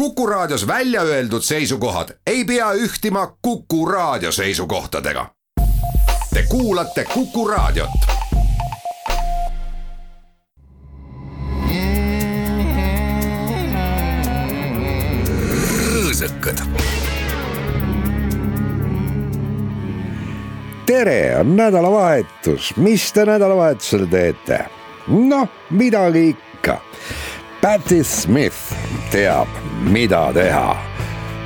Kuku Raadios välja öeldud seisukohad ei pea ühtima Kuku Raadio seisukohtadega. Te kuulate Kuku Raadiot. rõõsakad. tere, on nädalavahetus, mis te nädalavahetusel teete? noh, midagi ikka. Patti Smith teab, mida teha.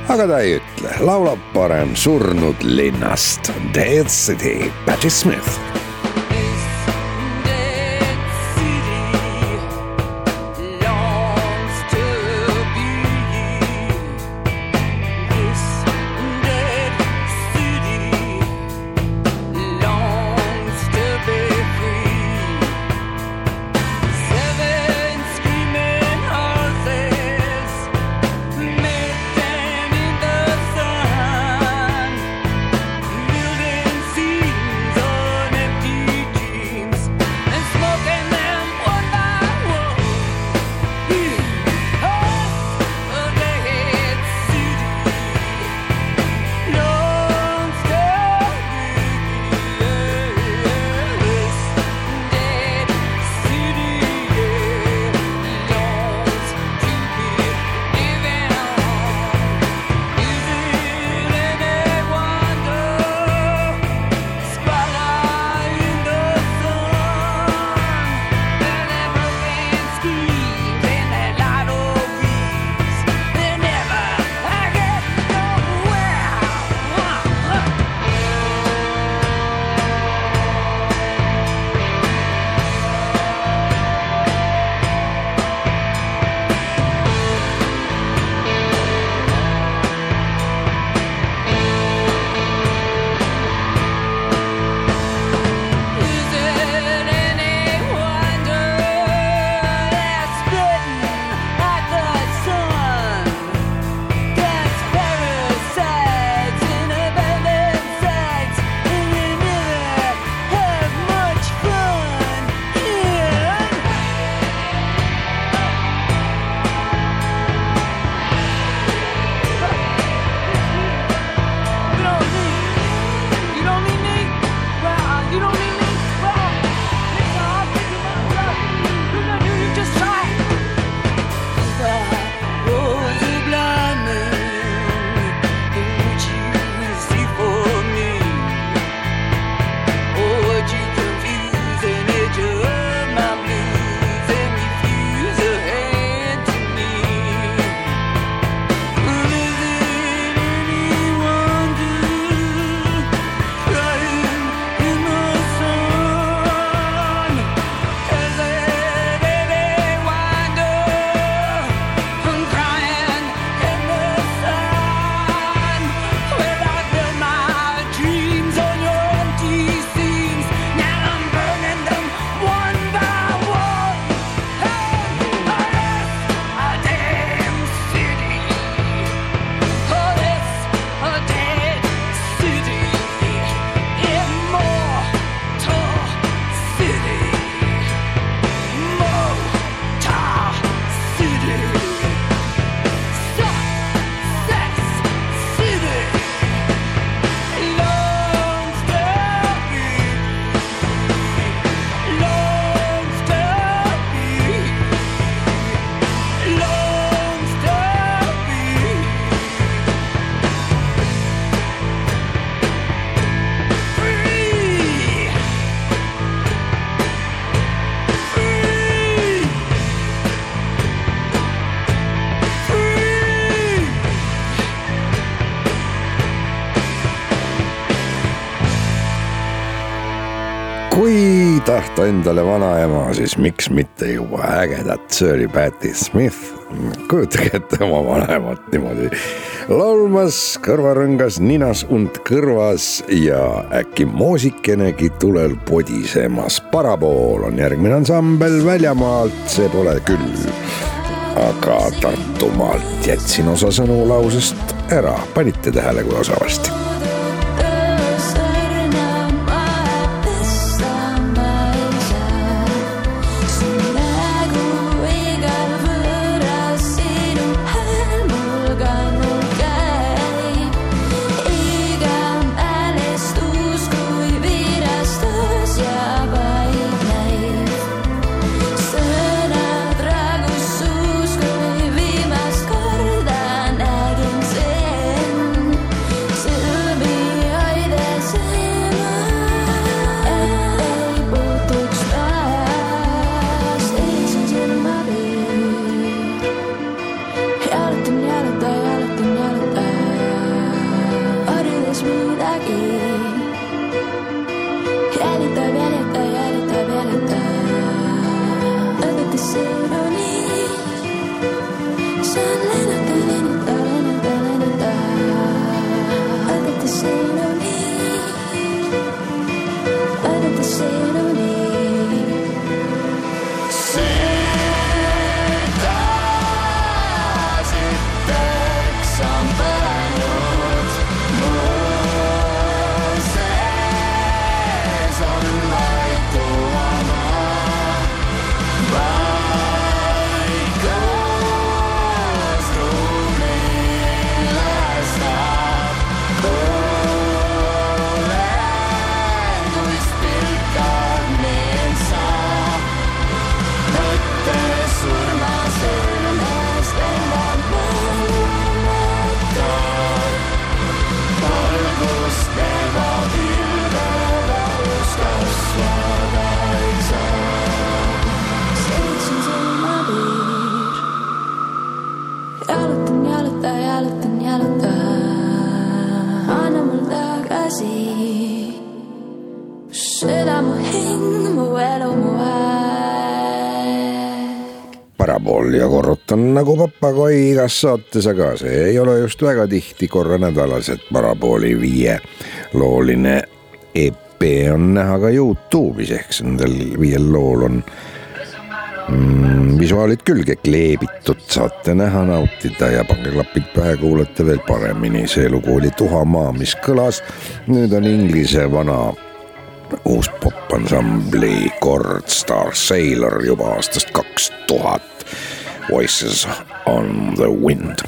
aga ta ei ütle, laulab parem surnud linnast. Dead City, Patti Smith kui tahta endale vanaema, siis miks mitte juba ägedat Sir Patti Smith. kujutage ette oma vanemat niimoodi laulmas, kõrvarõngas ninas und kõrvas ja äkki moosikenegi tulel podisemas. parapool on järgmine ansambel väljamaalt, see pole küll. aga Tartumaalt jätsin osa sõnu lausest ära, panite tähele, kui osavasti korrutan nagu papagoi igas saates, aga see ei ole just väga tihti korra nädalas, et parapooli viielooline EP on näha ka Youtube'is, ehk siis nendel viiel lool on mm, visuaalid külge kleebitud, saate näha, nautida ja pange klapid pähe, kuulete veel paremini. see lugu oli Tuhamaa, mis kõlas, nüüd on Inglise vana uus popansambli kord Star Sailor juba aastast kaks tuhat. Voices on the wind.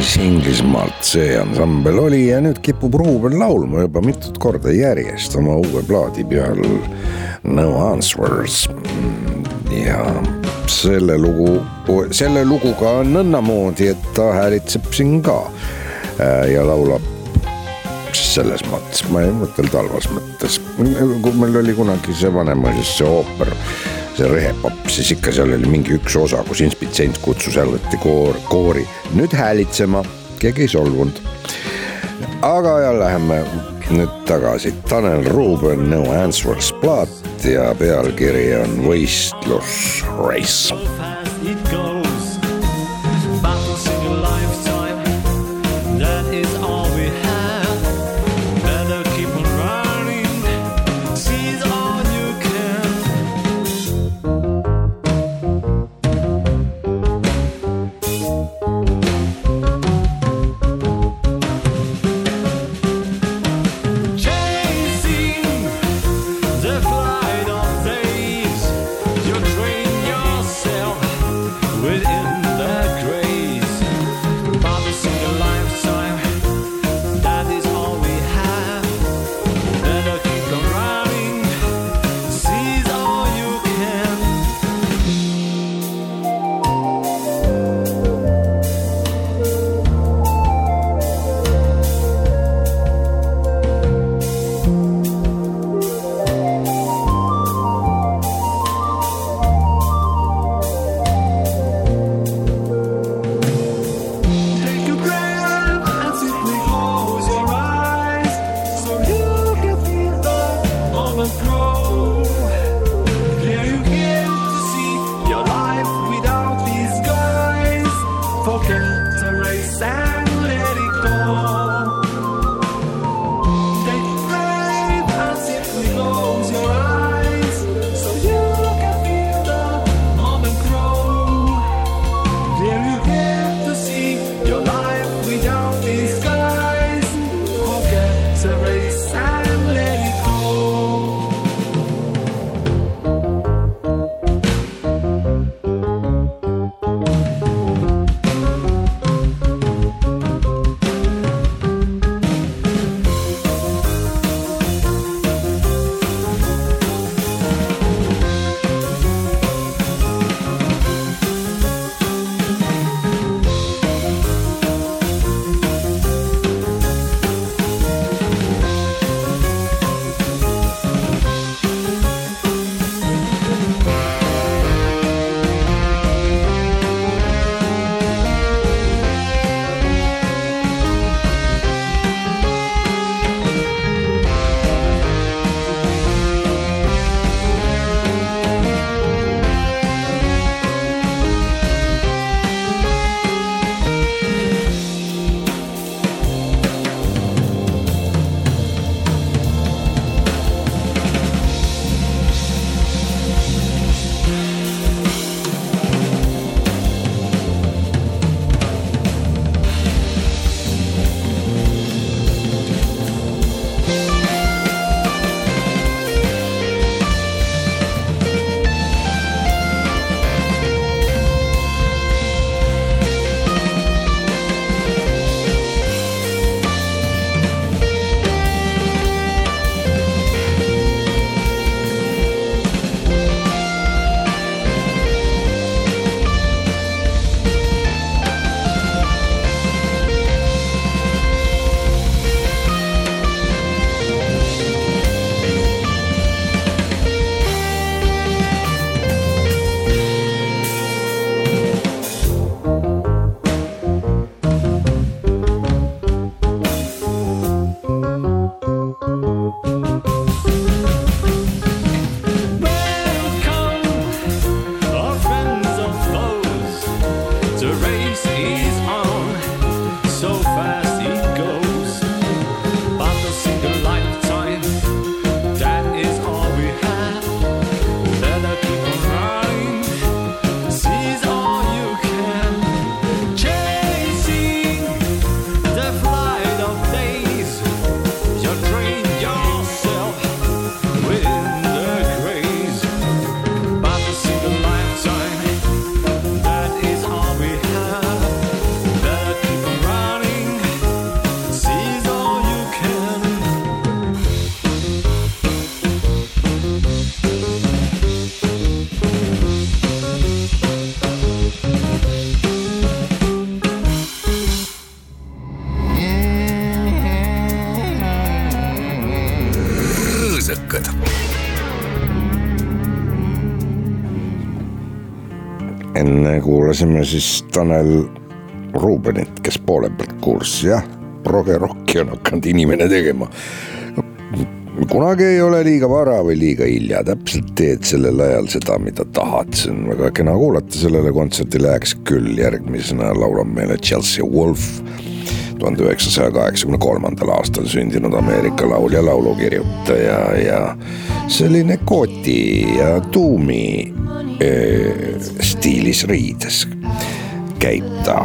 Siis Inglismaalt see ansambel oli ja nüüd kipub Ruuben laulma juba mitut korda järjest oma uue plaadi peal No Answers. ja selle lugu, selle luguga on nõnnamoodi, et ta häälitseb siin ka äh, ja laulab selles mõttes, ma ei mõtelnud halvas mõttes, kui meil oli kunagi see Vanemuises see ooper, see Rehepapp, siis ikka seal oli mingi üks osa, kus inspitsient kutsus jällegi koor, koori nüüd häälitsema, keegi ei solvunud. aga ja läheme nüüd tagasi, Tanel Ruuben, No Answers plaat ja pealkiri on võistlus Race. Enne kuulasime siis Tanel Rubenit, kes poole pealt kuulis, jah, progerokki on hakanud inimene tegema. kunagi ei ole liiga vara või liiga hilja, täpselt teed sellel ajal seda, mida tahad, see on väga kena kuulata, sellele kontserdile läheks küll, järgmisena laulab meile Chelsea Wolf tuhande üheksasaja kaheksakümne kolmandal aastal sündinud Ameerika laulja, laulukirjutaja ja selline kooti ja tuumi eh, stiilis riides käib ta.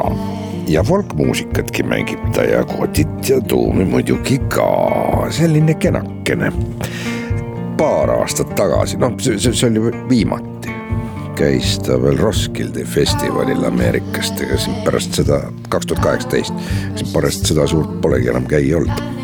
Ja folkmuusikatki mängib ta ja kotit ja tuumi muidugi ka, selline kenakene. paar aastat tagasi, noh, see, see, see oli viimati, käis ta veel Roskilde festivalil Ameerikast, ega siin pärast seda, kaks tuhat kaheksateist, pärast seda suurt polegi enam käia olnud.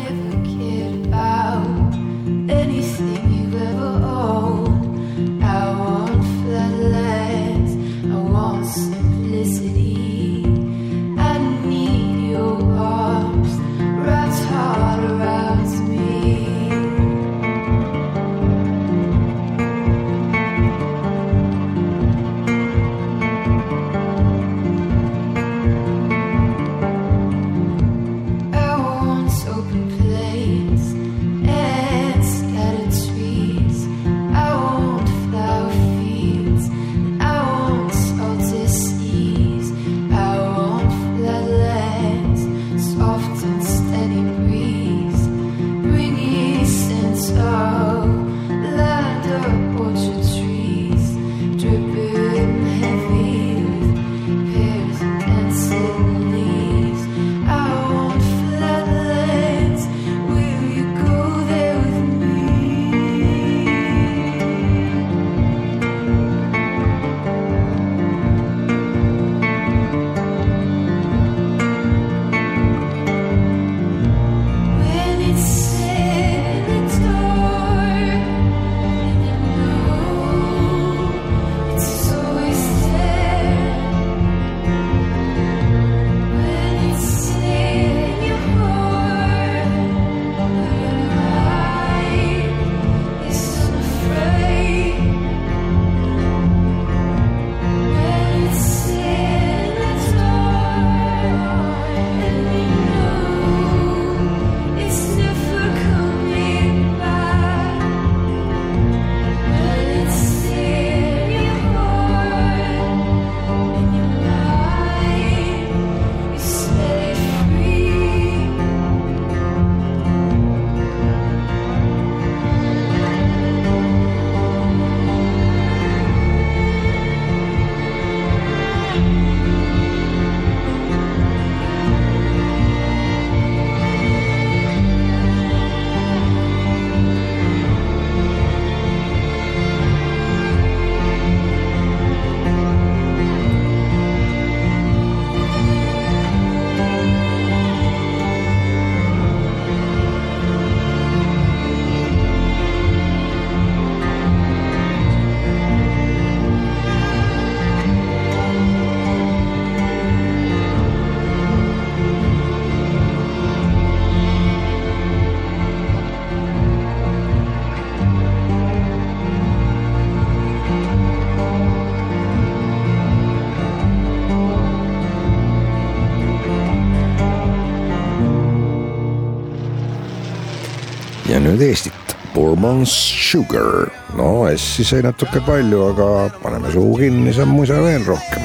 Nüüd Eestit, Bourbon's Sugar, no S-i sai natuke palju, aga paneme suu kinni, sammu ei saa veel rohkem.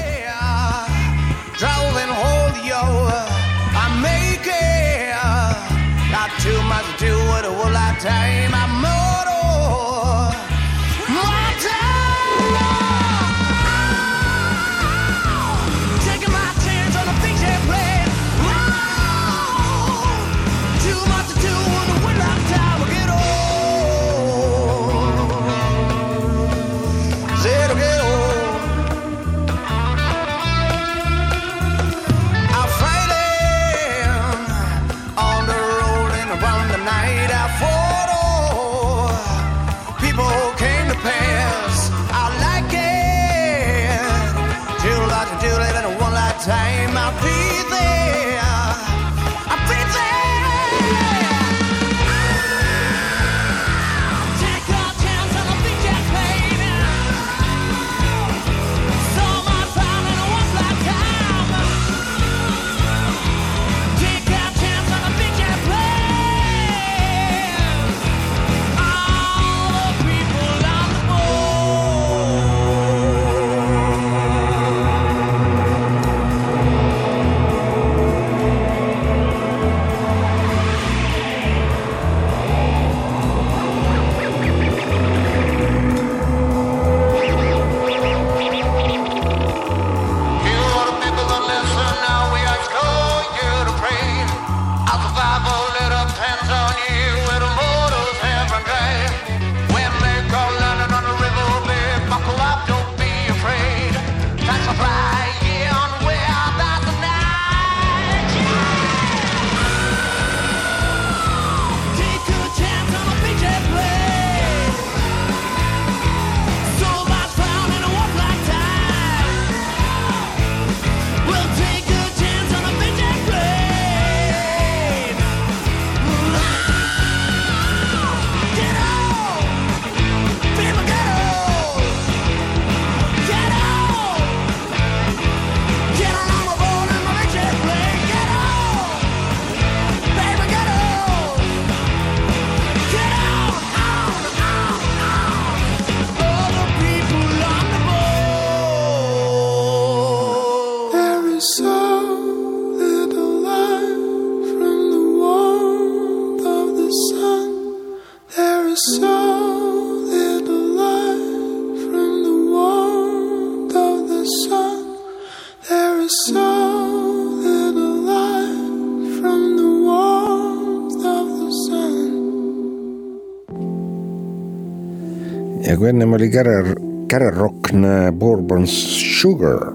Kui ennem oli Kärer, Kärerrockne Bourbon Sugar.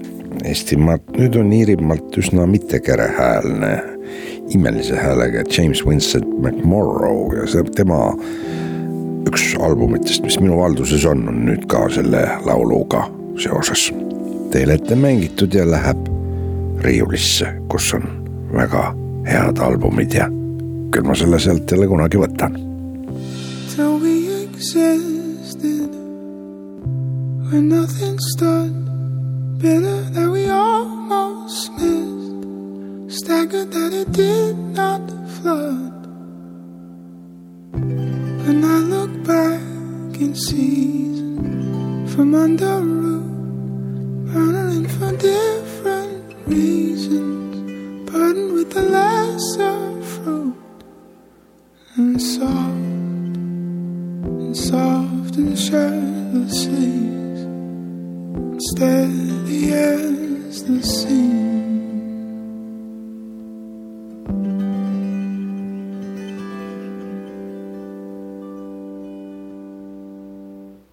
Eestimaalt, nüüd on Iirimaalt üsna mittekerehäälne imelise häälega James Vincent McMorrow ja see tema üks albumitest, mis minu valduses on, on nüüd ka selle lauluga seoses. Teile ette mängitud ja läheb riiulisse, kus on väga head albumid ja küll ma selle sealt jälle kunagi võtan. Till we existed when nothing stood bitter that we almost missed staggered that it did not flood. When I look back in season from under roof burning for different reasons burdened with the lesser fruit and soft and soft and shirtless sleeves, and steady as the sea.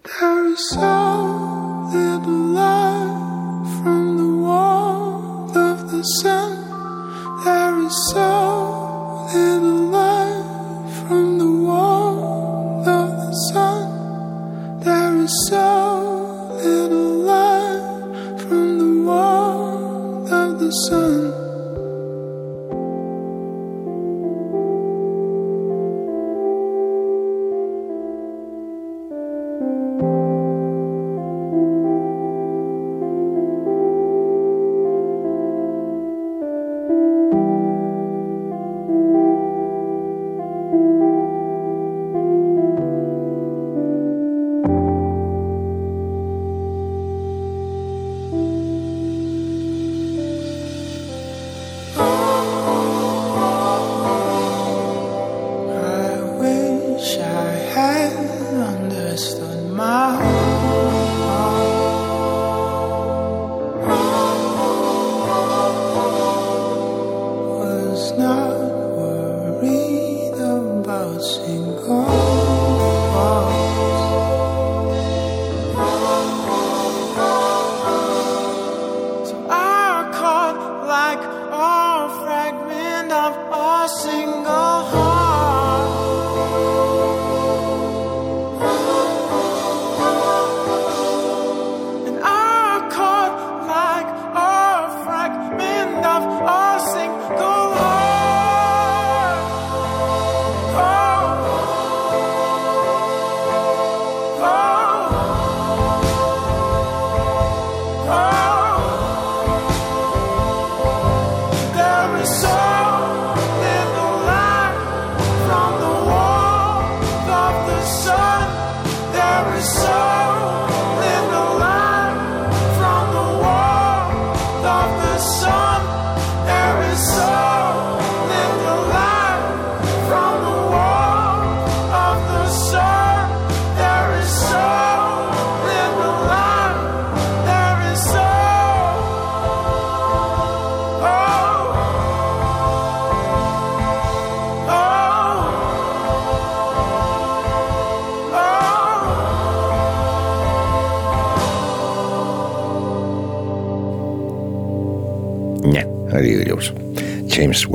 There is so little light from the warmth of the sun.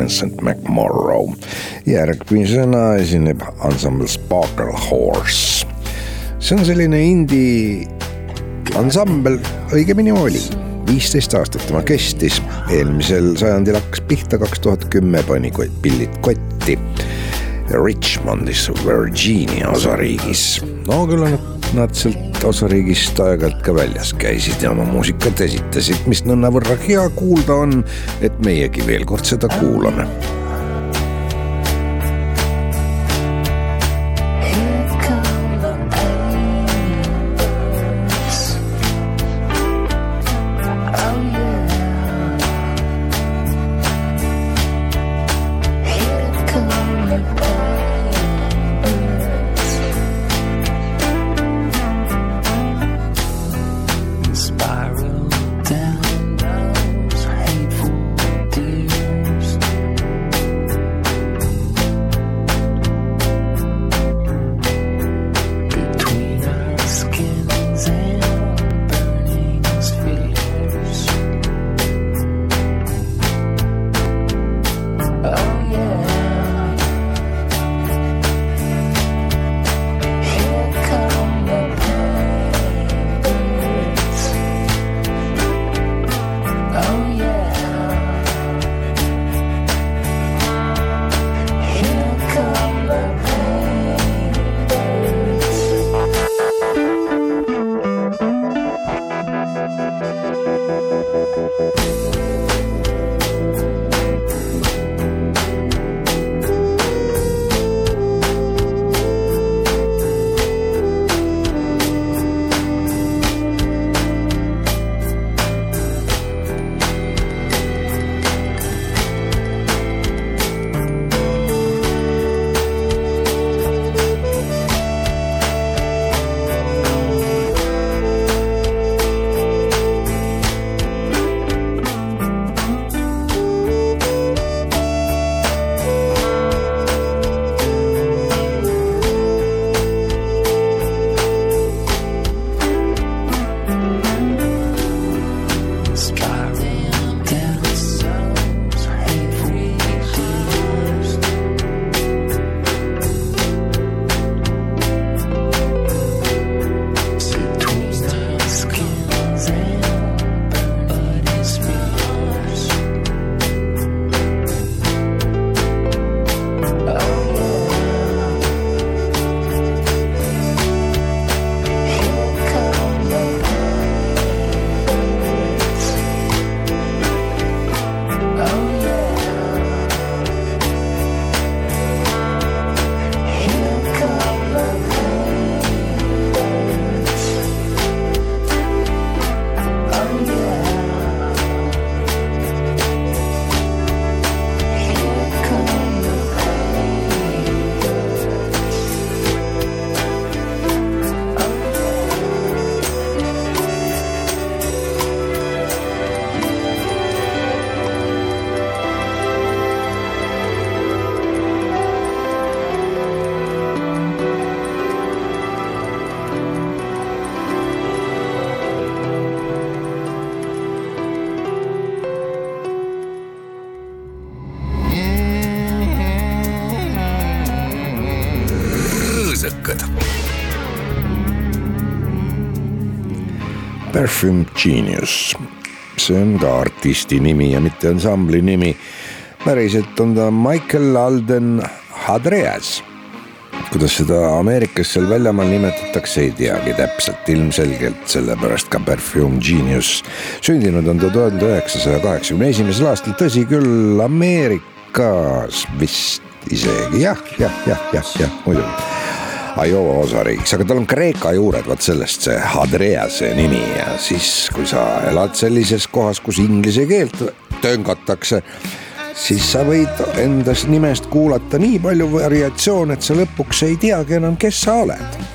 Vincent McMorrow. järgmisena esineb ansambel Sparkle Horse. see on selline indie ansambel, õigemini oli, viisteist aastat tema kestis, eelmisel sajandil hakkas pihta, kaks tuhat kümme pani pillid kotti. Richmondis, Virginia osariigis, no küll on nad sealt osariigist aeg-ajalt ka väljas käisid ja oma muusikat esitasid, mis nõnnavõrra hea kuulda on, et meiegi veel kord seda kuulame Perfume Genius. see on ka artisti nimi ja mitte ansambli nimi. päriselt on ta Michael Alden Hadreas. kuidas seda Ameerikas seal väljamaal nimetatakse, ei teagi täpselt, ilmselgelt sellepärast ka Perfume Genius. sündinud on ta tuhande üheksasaja kaheksakümne esimesel aastal, tõsi küll, Ameerikas vist isegi jah, jah, jah, jah, jah, muidugi Iowa osariigis, aga tal on Kreeka juured, vot sellest see Hadrease nimi. Ja siis, kui sa elad sellises kohas, kus inglise keelt töngatakse, siis sa võid endast nimest kuulata nii palju variatsioone, et sa lõpuks ei teagi enam, kes sa oled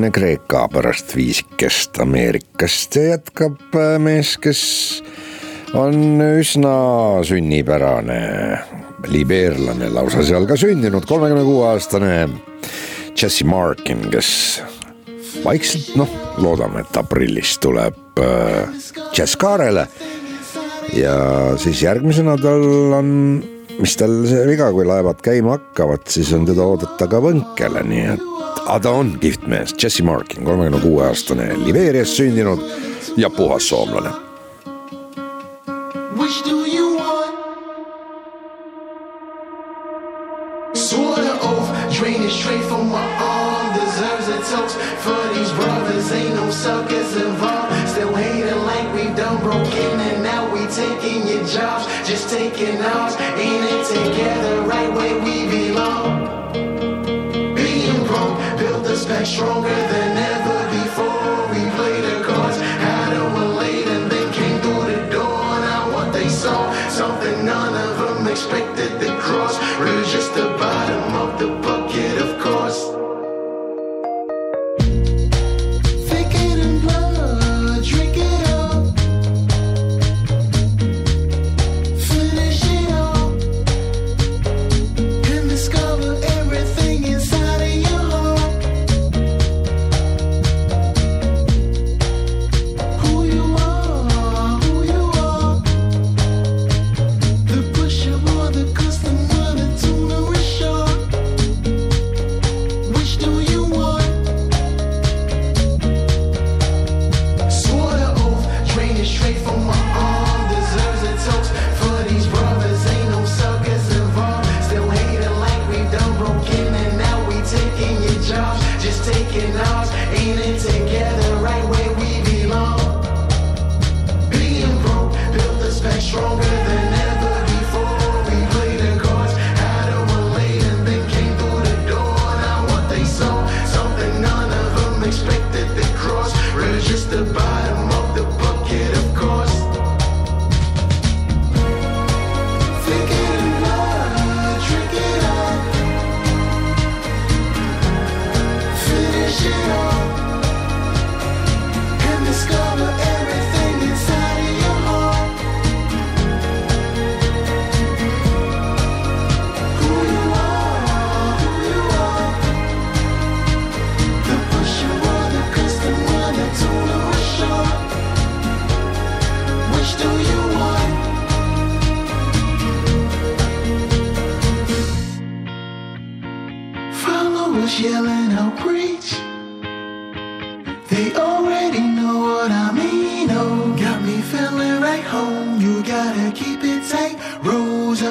veidikene Kreeka pärast viisikest Ameerikast ja jätkab äh, mees, kes on üsna sünnipärane. Libeerlane lausa seal ka sündinud, kolmekümne kuue aastane Jesse Markin, kes vaikselt noh, loodame, et aprillis tuleb äh, Jazz Kaarele. Ja siis järgmisena tal on, mis tal viga, kui laevad käima hakkavad, siis on teda oodata ka võnkele, nii et aga ta on kihvt mees, Jesse Markin, kolmekümne kuue aastane Liberias sündinud ja puhas soomlane Which do you want? Swore the oath, drain it straight from my arm. Deserves a toast for these brothers. Ain't no suckers involved. Still hating like we done broke in and now we taking your jobs. Just taking ours. Back stronger than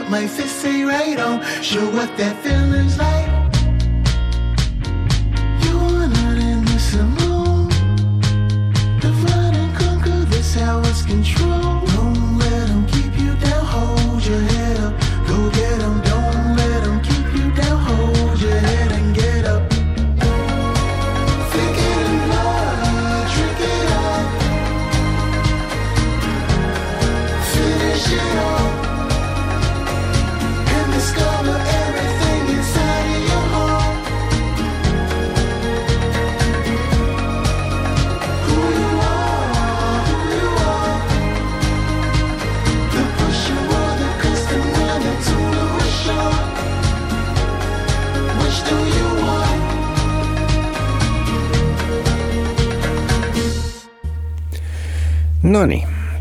My it seem right on. Show what that feeling's like.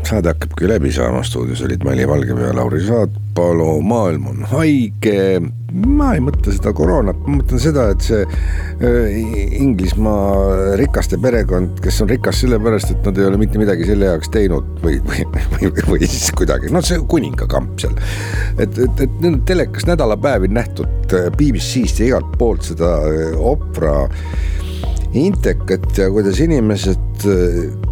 Saade hakkabki läbi saama, stuudios olid Mali Valgepea ja Lauri Saatpalu, maailm on haige. ma ei mõtle seda koroonat, ma mõtlen seda, et see äh, Inglismaa rikaste perekond, kes on rikas sellepärast, et nad ei ole mitte midagi selle jaoks teinud või, või, või, või siis kuidagi, noh, see kuningakamp seal. et, et, et nüüd telekas nädalapäevi nähtud äh, BBC-st ja igalt poolt seda äh, opera intekat ja kuidas inimesed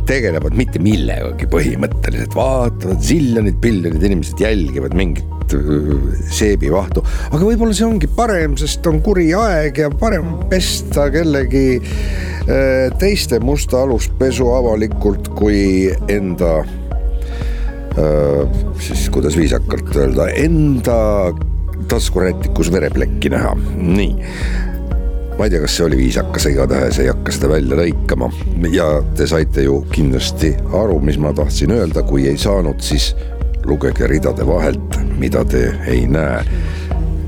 tegelevad mitte millegagi põhimõtteliselt, vaatavad ziljonid-biljonid inimesed jälgivad mingit äh, seebivahtu, aga võib-olla see ongi parem, sest on kuri aeg ja parem pesta kellegi äh, teiste musta aluspesu avalikult kui enda äh, siis kuidas viisakalt öelda, enda taskurätikus vereplekki näha, nii ma ei tea, kas see oli viisakas, igatahes ei hakka seda välja lõikama. Ja te saite ju kindlasti aru, mis ma tahtsin öelda, kui ei saanud, siis lugege ridade vahelt, mida te ei näe.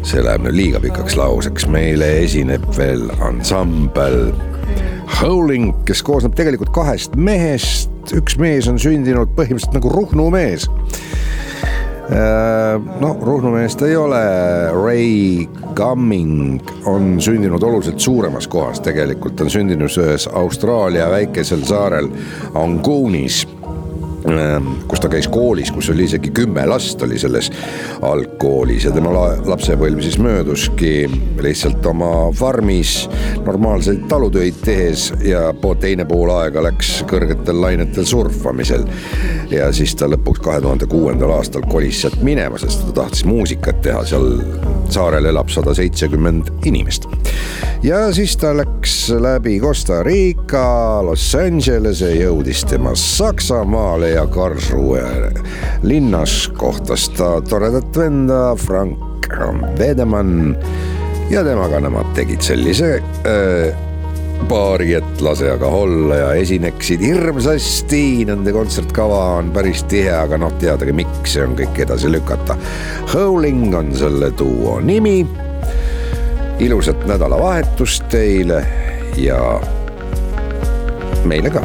see läheb nüüd liiga pikaks lauseks, meile esineb veel ansambel Howling, kes koosneb tegelikult kahest mehest, üks mees on sündinud põhimõtteliselt nagu Ruhnu mees no Ruhnu mees ta ei ole, Ray Cumming on sündinud oluliselt suuremas kohas, tegelikult. On sündinud ühes Austraalia väikesel saarel Angoonis kus ta käis koolis, kus oli isegi kümme last oli selles algkoolis ja tema la- lapsepõlv siis mööduski lihtsalt oma farmis normaalseid talutöid tehes ja po- teine pool aega läks kõrgetel lainetel surfamisel. ja siis ta lõpuks kahe tuhande kuuendal aastal kolis sealt minema, sest ta tahtis muusikat teha, seal saarel elab sada seitsekümmend inimest. ja siis ta läks läbi Costa Rica, Los Angelese, jõudis tema Saksamaale ja Karlsruhe linnas kohtas ta toredat venda Frank Vedemann ja temaga nemad tegid sellise äh, paari, et lase aga olla ja esineksid hirmsasti, nende kontsertkava on päris tihe, aga noh, teadagi miks, see on kõik edasi lükata. Howling on selle duo nimi. ilusat nädalavahetust teile ja meile ka